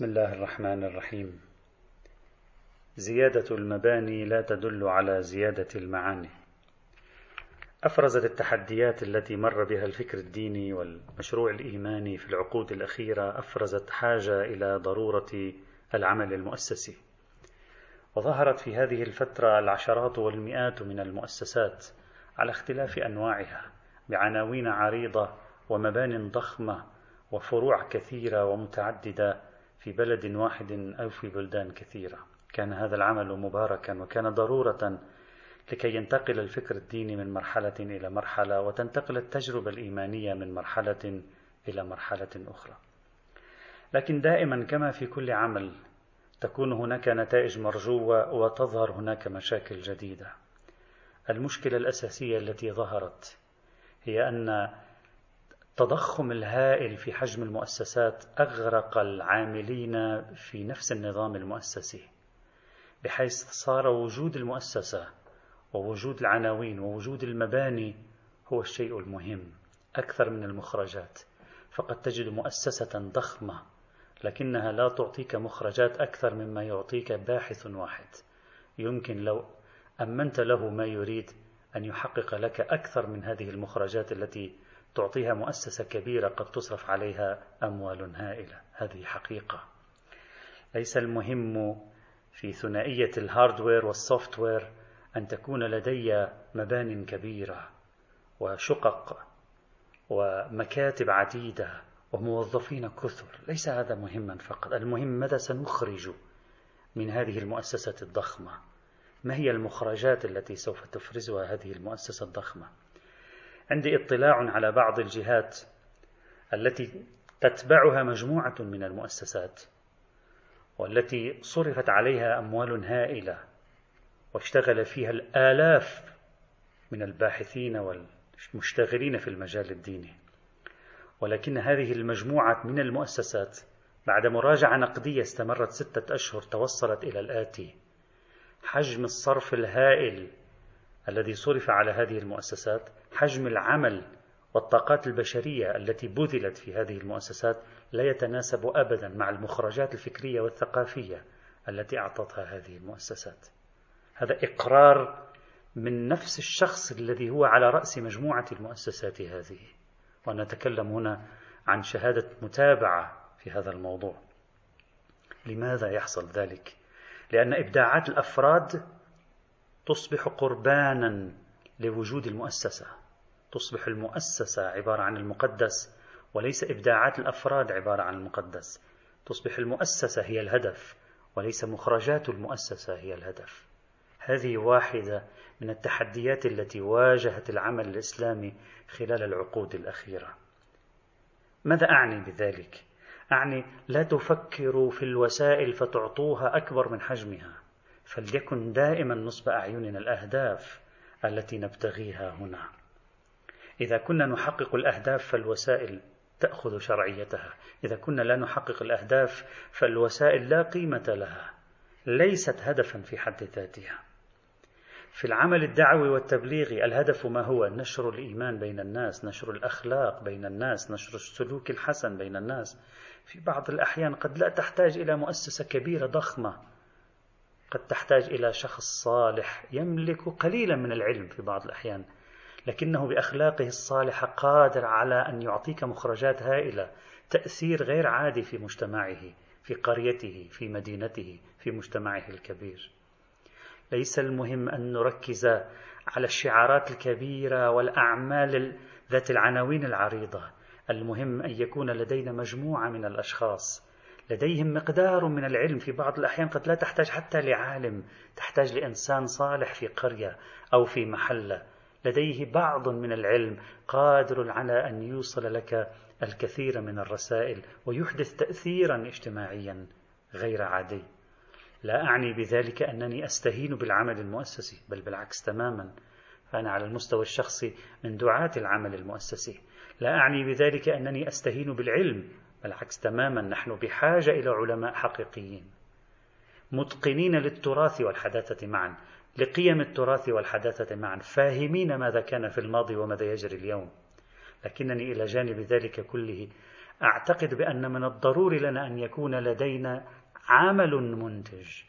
بسم الله الرحمن الرحيم. زيادة المباني لا تدل على زيادة المعاني. أفرزت التحديات التي مر بها الفكر الديني والمشروع الإيماني في العقود الأخيرة أفرزت حاجة إلى ضرورة العمل المؤسسي. وظهرت في هذه الفترة العشرات والمئات من المؤسسات على اختلاف أنواعها بعناوين عريضة ومبان ضخمة وفروع كثيرة ومتعددة في بلد واحد أو في بلدان كثيرة كان هذا العمل مباركا وكان ضرورة لكي ينتقل الفكر الديني من مرحلة إلى مرحلة وتنتقل التجربة الإيمانية من مرحلة إلى مرحلة أخرى. لكن دائما كما في كل عمل تكون هناك نتائج مرجوة وتظهر هناك مشاكل جديدة. المشكلة الأساسية التي ظهرت هي أن التضخم الهائل في حجم المؤسسات أغرق العاملين في نفس النظام المؤسسي بحيث صار وجود المؤسسة ووجود العناوين ووجود المباني هو الشيء المهم أكثر من المخرجات. فقد تجد مؤسسة ضخمة لكنها لا تعطيك مخرجات أكثر مما يعطيك باحث واحد. يمكن لو أمنت له ما يريد أن يحقق لك أكثر من هذه المخرجات التي تعطيها مؤسسة كبيرة قد تصرف عليها أموال هائلة. هذه حقيقة. ليس المهم في ثنائية ال hardware وال software أن تكون لدي مبان كبيرة وشقق ومكاتب عديدة وموظفين كثر. ليس هذا مهما فقط. المهم ماذا سنخرج من هذه المؤسسة الضخمة؟ ما هي المخرجات التي سوف تفرزها هذه المؤسسة الضخمة؟ عندي اطلاع على بعض الجهات التي تتبعها مجموعة من المؤسسات والتي صرفت عليها أموال هائلة واشتغل فيها الآلاف من الباحثين والمشتغلين في المجال الديني. ولكن هذه المجموعة من المؤسسات بعد مراجعة نقدية استمرت ستة أشهر توصلت إلى الآتي. حجم الصرف الهائل الذي صرف على هذه المؤسسات حجم العمل والطاقات البشرية التي بذلت في هذه المؤسسات لا يتناسب ابدا مع المخرجات الفكرية والثقافية التي أعطتها هذه المؤسسات. هذا إقرار من نفس الشخص الذي هو على رأس مجموعة المؤسسات هذه. ونتكلم هنا عن شهادة متابعة في هذا الموضوع. لماذا يحصل ذلك؟ لأن إبداعات الأفراد تصبح قربانا لوجود المؤسسة. تصبح المؤسسة عبارة عن المقدس وليس إبداعات الأفراد عبارة عن المقدس. تصبح المؤسسة هي الهدف وليس مخرجات المؤسسة هي الهدف. هذه واحدة من التحديات التي واجهت العمل الإسلامي خلال العقود الأخيرة. ماذا أعني بذلك؟ أعني لا تفكروا في الوسائل فتعطوها أكبر من حجمها. فليكن دائما نصب أعيننا الأهداف التي نبتغيها هنا. إذا كنا نحقق الأهداف فالوسائل تأخذ شرعيتها. إذا كنا لا نحقق الأهداف فالوسائل لا قيمة لها. ليست هدفا في حد ذاتها. في العمل الدعوي والتبليغي الهدف ما هو؟ نشر الإيمان بين الناس نشر الأخلاق بين الناس نشر السلوك الحسن بين الناس. في بعض الأحيان قد لا تحتاج إلى مؤسسة كبيرة ضخمة قد تحتاج إلى شخص صالح يملك قليلا من العلم في بعض الأحيان لكنه بأخلاقه الصالحة قادر على أن يعطيك مخرجات هائلة تأثير غير عادي في مجتمعه في قريته في مدينته في مجتمعه الكبير. ليس المهم أن نركز على الشعارات الكبيرة والأعمال ذات العناوين العريضة. المهم أن يكون لدينا مجموعة من الأشخاص لديهم مقدار من العلم. في بعض الأحيان قد لا تحتاج حتى لعالم تحتاج لإنسان صالح في قرية أو في محلة. لديه بعض من العلم قادر على أن يوصل لك الكثير من الرسائل ويحدث تأثيرا اجتماعيا غير عادي. لا أعني بذلك أنني أستهين بالعمل المؤسسي بل بالعكس تماما. فأنا على المستوى الشخصي من دعاة العمل المؤسسي. لا أعني بذلك أنني أستهين بالعلم بالعكس تماما نحن بحاجة إلى علماء حقيقيين متقنين للتراث والحداثة معا لقيم التراث والحداثة معا فاهمين ماذا كان في الماضي وماذا يجري اليوم. لكنني إلى جانب ذلك كله أعتقد بأن من الضروري لنا أن يكون لدينا عمل منتج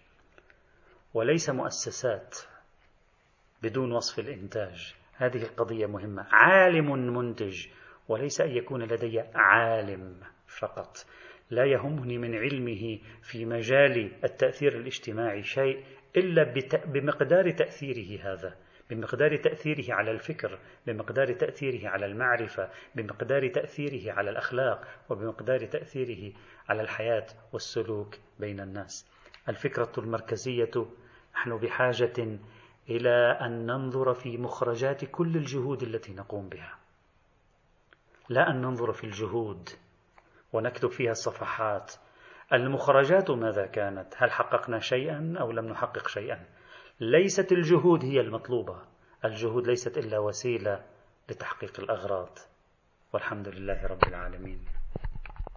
وليس مؤسسات بدون وصف الإنتاج. هذه القضية مهمة. عالم منتج وليس أن يكون لدي عالم. فقط. لا يهمني من علمه في مجال التأثير الاجتماعي شيء إلا بمقدار تأثيره هذا. بمقدار تأثيره على الفكر بمقدار تأثيره على المعرفة بمقدار تأثيره على الأخلاق وبمقدار تأثيره على الحياة والسلوك بين الناس. الفكرة المركزية نحن بحاجة إلى أن ننظر في مخرجات كل الجهود التي نقوم بها. لا أن ننظر في الجهود ونكتب فيها الصفحات. المخرجات ماذا كانت؟ هل حققنا شيئا أو لم نحقق شيئا؟ ليست الجهود هي المطلوبة. الجهود ليست إلا وسيلة لتحقيق الأغراض. والحمد لله رب العالمين.